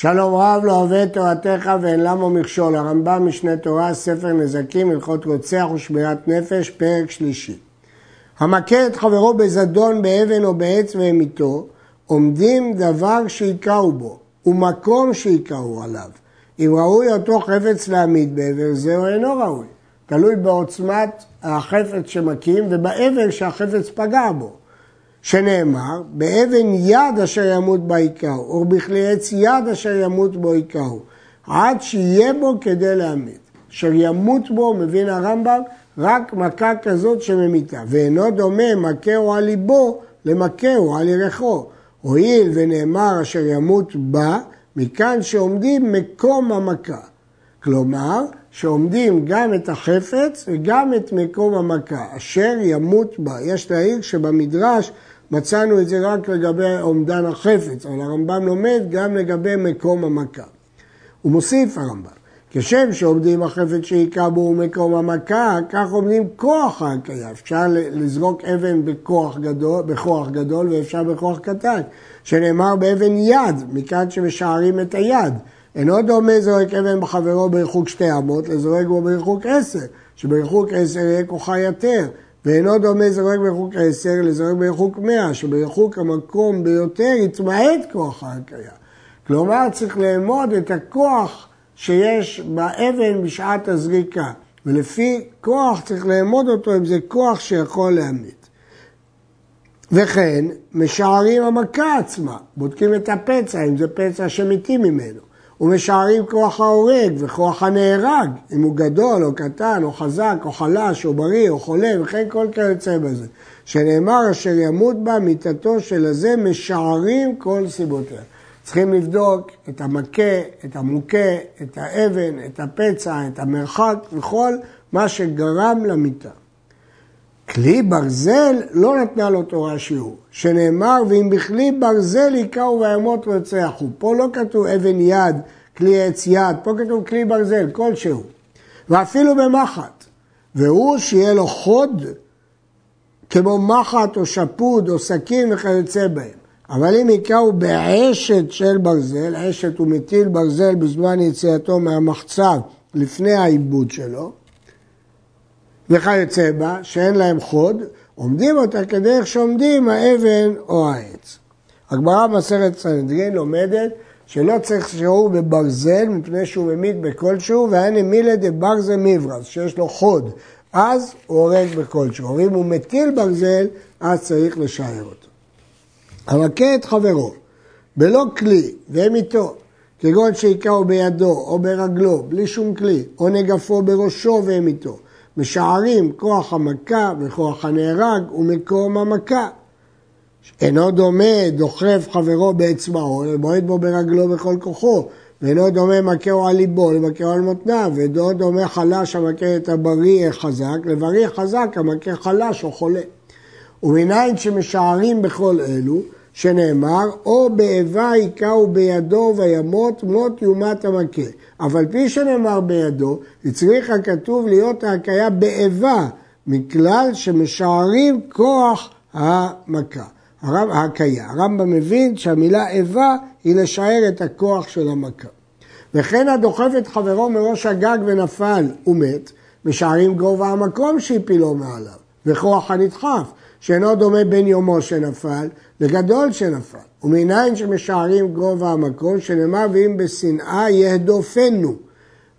שלום רב לא את תורתך ואין למה מכשול. הרמב"ם משנה תורה, ספר נזקים, הלכות רוצח ושמירת נפש, פרק שלישי. המכה את חברו בזדון, באבן או בעץ והמיתו, עומדים דבר שהיכהו בו, ומקום שהיכהו עליו. אם ראוי אותו חפץ להעמיד בעבר זה או אינו ראוי. תלוי בעוצמת החפץ שמכים ובאבן שהחפץ פגע בו. שנאמר, באבן יד אשר ימות בה או בכלי עץ יד אשר ימות בו יקראו, עד שיהיה בו כדי להמית. אשר ימות בו, מבין הרמב"ם, רק מכה כזאת שממיתה, ואינו דומה מכהו על ליבו למכהו על ירחו. הואיל ונאמר אשר ימות בה, מכאן שעומדים מקום המכה. כלומר, שעומדים גם את החפץ וגם את מקום המכה, אשר ימות בה. יש להעיר שבמדרש מצאנו את זה רק לגבי אומדן החפץ, אבל הרמב"ם לומד גם לגבי מקום המכה. הוא מוסיף הרמב"ם, כשם שעומדים החפץ שהיכה בו ומקום המכה, כך עומדים כוח ההכיה. אפשר לזרוק אבן בכוח גדול, בכוח גדול ואפשר בכוח קטן, שנאמר באבן יד, מכאן שמשערים את היד. אינו דומה זורק אבן בחברו בריחוק שתי אמות לזורק בו בריחוק עשר, שבריחוק עשר יהיה כוחה יותר. ואינו דומה זורק בריחוק עשר לזורק בריחוק מאה, שבריחוק המקום ביותר יתמעט כוח ההקיה. כלומר, צריך לאמוד את הכוח שיש באבן בשעת הזריקה, ולפי כוח צריך לאמוד אותו אם זה כוח שיכול להמית. וכן, משערים המכה עצמה, בודקים את הפצע, אם זה פצע שמתים ממנו. ומשערים כוח ההורג וכוח הנהרג, אם הוא גדול או קטן או חזק או חלש או בריא או חולה וכן כל כיוצא בזה. שנאמר אשר ימות בה מיתתו של הזה משערים כל סיבותיה. צריכים לבדוק את המכה, את המוכה, את האבן, את הפצע, את המרחק וכל מה שגרם למיתה. כלי ברזל לא נתנה לו תורה שיעור, שנאמר ואם בכלי ברזל היכהו וימות רוצח הוא. פה לא כתוב אבן יד, כלי עץ יד, פה כתוב כלי ברזל, כלשהו. ואפילו במחט. והוא שיהיה לו חוד כמו מחט או שפוד או סכין וכיוצא בהם. אבל אם היכהו בעשת של ברזל, עשת הוא מטיל ברזל בזמן יציאתו מהמחצב לפני העיבוד שלו, וכיוצא בה, שאין להם חוד, עומדים אותה כדרך שעומדים האבן או העץ. הגמרא במסכת סנהדרין לומדת שלא צריך שיעור בברזל מפני שהוא ממית בכלשהו, והנה מילה דברזל מברז, שיש לו חוד, אז הוא הורג בכלשהו. אם הוא מטיל ברזל, אז צריך לשער אותו. המכה את חברו בלא כלי והם איתו, כגון שהיכהו בידו או ברגלו, בלי שום כלי, או נגפו בראשו והם איתו. משערים כוח המכה וכוח הנהרג ומקום המכה. אינו דומה דוחף חברו באצבעו, לבועט בו ברגלו בכל כוחו, ואינו דומה מכהו על ליבו למכהו על מותניו, ואינו דומה חלש המכה את הבריא חזק, לבריא חזק המכה חלש או חולה. ומנין שמשערים בכל אלו, שנאמר, או באיבה היכהו בידו וימות מות יומת המכה. אבל פי שנאמר בידו, הצריך הכתוב להיות ההכיה באיבה, מכלל שמשערים כוח המכה. הרב, ההכיה. הרמב"ם מבין שהמילה איבה היא לשער את הכוח של המכה. וכן הדוחף את חברו מראש הגג ונפל ומת, משערים גובה המקום שהפילו מעליו, וכוח הנדחף, שאינו דומה בין יומו שנפל לגדול שנפל. ומניין שמשערים גובה המקום, שנאמר ואם בשנאה יהדופנו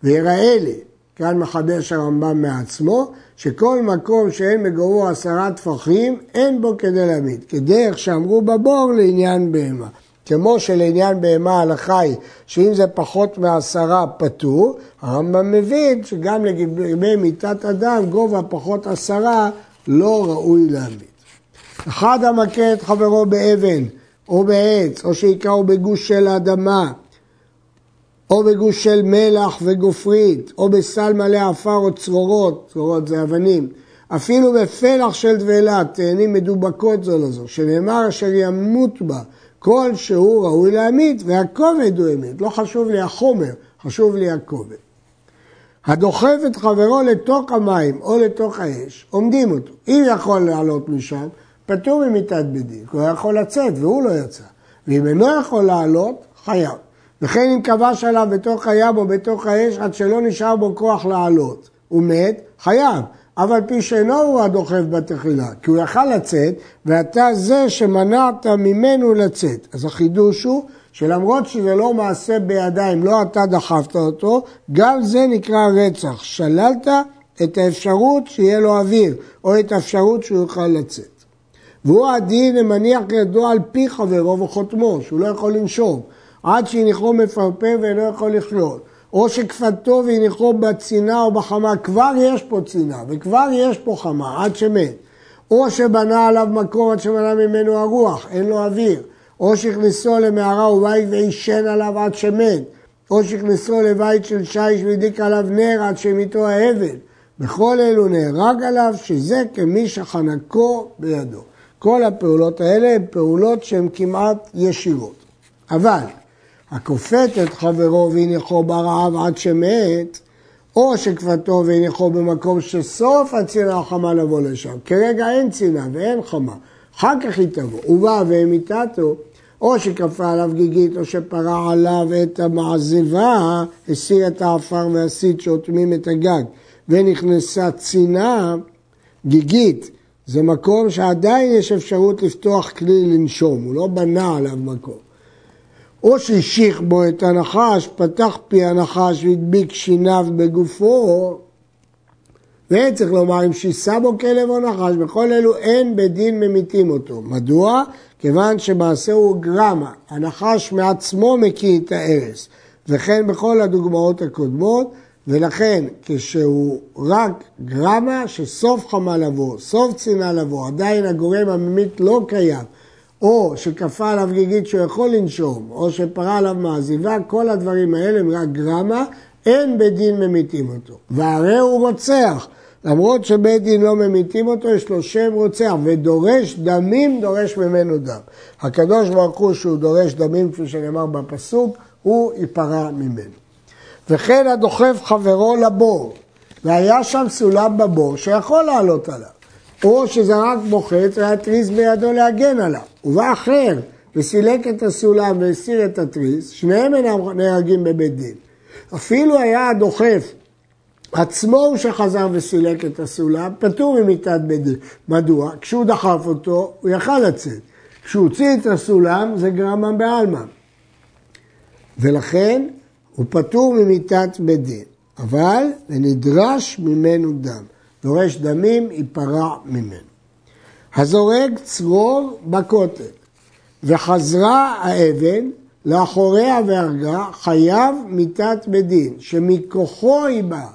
ויראה לי. כאן מחדש הרמב"ם מעצמו, שכל מקום שאין בגובהו עשרה טפחים, אין בו כדי להעמיד. כדרך שאמרו בבור לעניין בהמה. כמו שלעניין בהמה ההלכה היא שאם זה פחות מעשרה פטור, הרמב"ם מבין שגם לגבי מיתת אדם, גובה פחות עשרה לא ראוי להעמיד. אחד המכה את חברו באבן או בעץ, או שיקראו בגוש של אדמה, או בגוש של מלח וגופרית, או בסל מלא עפר או צרורות, צרורות זה אבנים, אפילו בפלח של דבלה, תאנים מדובקות זו לזו, שנאמר אשר ימות בה כל שהוא ראוי להמית, והכובד הוא אמת. לא חשוב לי החומר, חשוב לי הכובד. הדוחף את חברו לתוך המים או לתוך האש, עומדים אותו. אם יכול לעלות משם, פטור ממיתת בדין, כי הוא יכול לצאת והוא לא יצא. ואם אינו יכול לעלות, חייב. וכן אם כבש עליו בתוך הים או בתוך האש עד שלא נשאר בו כוח לעלות, הוא מת, חייב. אבל פי שאינו הוא הדוחף בתחילה, כי הוא יכל לצאת, ואתה זה שמנעת ממנו לצאת. אז החידוש הוא שלמרות שזה לא מעשה בידיים, לא אתה דחפת אותו, גם זה נקרא רצח. שללת את האפשרות שיהיה לו אוויר, או את האפשרות שהוא יוכל לצאת. והוא הדין המניח ידו על פי חברו וחותמו, שהוא לא יכול לנשום, עד שהניחו מפרפר ואינו יכול לחיות. או שכפתו והניחו בצינה או בחמה, כבר יש פה צינה וכבר יש פה חמה, עד שמת. או שבנה עליו מקום עד שמנה ממנו הרוח, אין לו אוויר. או שהכניסו למערה ובית ועישן עליו עד שמת. או שהכניסו לבית של שיש והדליק עליו נר עד שמיתו האבן. בכל אלו נהרג עליו, שזה כמי שחנקו בידו. כל הפעולות האלה הן פעולות שהן כמעט ישירות. אבל הכופת את חברו והניחו ברעב עד שמת, או שכפתו והניחו במקום שסוף הצינה החמה לבוא לשם. כרגע אין צינה ואין חמה, אחר כך היא תבוא. הוא בא או שכפה עליו גיגית, או שפרע עליו את המעזבה, הסיר את העפר והסיד שאוטמים את הגג, ונכנסה צינה, גיגית, זה מקום שעדיין יש אפשרות לפתוח כלי לנשום, הוא לא בנה עליו מקום. או שהשיך בו את הנחש, פתח פי הנחש והדביק שיניו בגופו, ואין צריך לומר אם שיסה בו כלב או נחש, בכל אלו אין בדין ממיתים אותו. מדוע? כיוון שמעשה הוא גרמה, הנחש מעצמו מקיא את הארס, וכן בכל הדוגמאות הקודמות, ולכן כשהוא רק גרמה שסוף חמה לבוא, סוף צינה לבוא, עדיין הגורם הממית לא קיים, או שכפה עליו גיגית שהוא יכול לנשום, או שפרה עליו מעזיבה, כל הדברים האלה הם רק גרמה, אין בית דין ממיתים אותו. והרי הוא רוצח, למרות שבית דין לא ממיתים אותו, יש לו שם רוצח, ודורש דמים, דורש ממנו דם. הקדוש ברוך הוא שהוא דורש דמים, כפי שנאמר בפסוק, הוא ייפרע ממנו. וכן הדוחף חברו לבור, והיה שם סולם בבור שיכול לעלות עליו. או שזרק מוחץ והיה תריס בידו להגן עליו. ובא אחר וסילק את הסולם והסיר את התריס, שניהם אינם נהרגים בבית דין. אפילו היה הדוחף עצמו הוא שחזר וסילק את הסולם, פטור ממיתת בית דין. מדוע? כשהוא דחף אותו, הוא יכל לצאת. כשהוא הוציא את הסולם, זה גרמם בעלמא. ולכן הוא פטור ממיתת בית דין. אבל ונדרש ממנו דם. דורש דמים, ייפרע ממנו. הזורק צרור בכותל וחזרה האבן לאחוריה והרגה, חייב מיתת בדין, שמכוחו היא באה.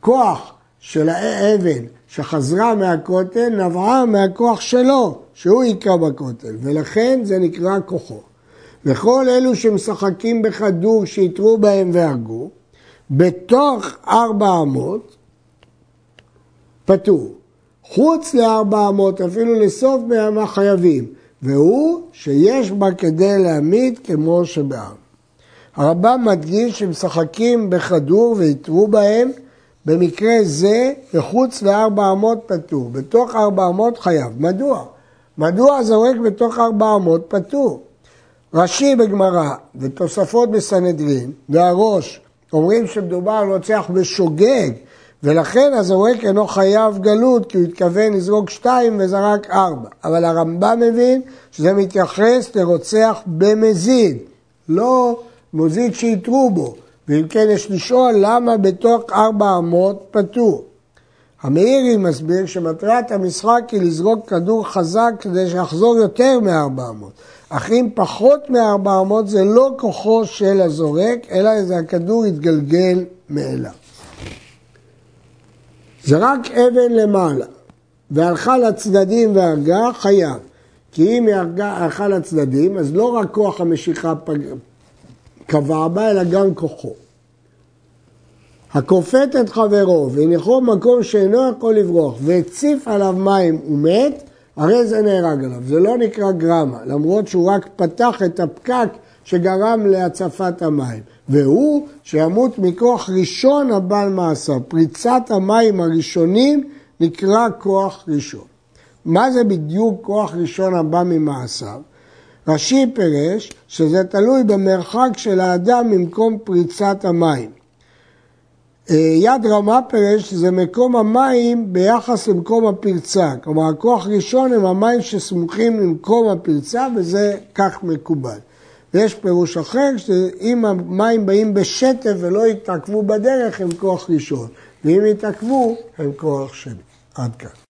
כוח של האבן שחזרה מהכותל נבעה מהכוח שלו, שהוא היכה בכותל, ולכן זה נקרא כוחו. וכל אלו שמשחקים בכדור שיתרו בהם והרגו, בתוך ארבע אמות, פטור. חוץ לארבע אמות, אפילו לסוף מהמה חייבים, והוא שיש בה כדי להמית כמו שבעם. הרמב"ם מדגיש שמשחקים בכדור ויתרו בהם, במקרה זה מחוץ לארבע אמות פטור, בתוך ארבע אמות חייב. מדוע? מדוע זורק בתוך ארבע אמות פטור? רש"י בגמרא ותוספות בסנהדרין והראש אומרים שמדובר על רוצח בשוגג ולכן הזורק אינו חייב גלות, כי הוא התכוון לזרוק שתיים וזרק ארבע. אבל הרמב"ם מבין שזה מתייחס לרוצח במזיד, לא מזיד שיתרו בו. ואם כן יש לשאול למה בתוך ארבע אמות פטור. המאירי מסביר שמטרת המשחק היא לזרוק כדור חזק כדי שיחזור יותר מארבע אמות. אך אם פחות מארבע אמות זה לא כוחו של הזורק, אלא זה הכדור יתגלגל מאליו. זרק אבן למעלה והלכה לצדדים והרגה, חייב. כי אם היא הלכה לצדדים, אז לא רק כוח המשיכה פג... קבע בה, אלא גם כוחו. הכופת את חברו והניחו במקום שאינו יכול לברוח והציף עליו מים ומת, הרי זה נהרג עליו. זה לא נקרא גרמה, למרות שהוא רק פתח את הפקק שגרם להצפת המים. והוא שימות מכוח ראשון הבעל מעשה. פריצת המים הראשונים נקרא כוח ראשון. מה זה בדיוק כוח ראשון הבא ממעשיו? רש"י פירש שזה תלוי במרחק של האדם ממקום פריצת המים. אה, יד רמה פירש שזה מקום המים ביחס למקום הפרצה. כלומר, הכוח ראשון הם המים שסמוכים למקום הפרצה וזה כך מקובל. ויש פירוש אחר, שאם המים באים בשטף ולא יתעכבו בדרך, הם כוח ראשון, ואם יתעכבו, הם כוח שני. עד כאן.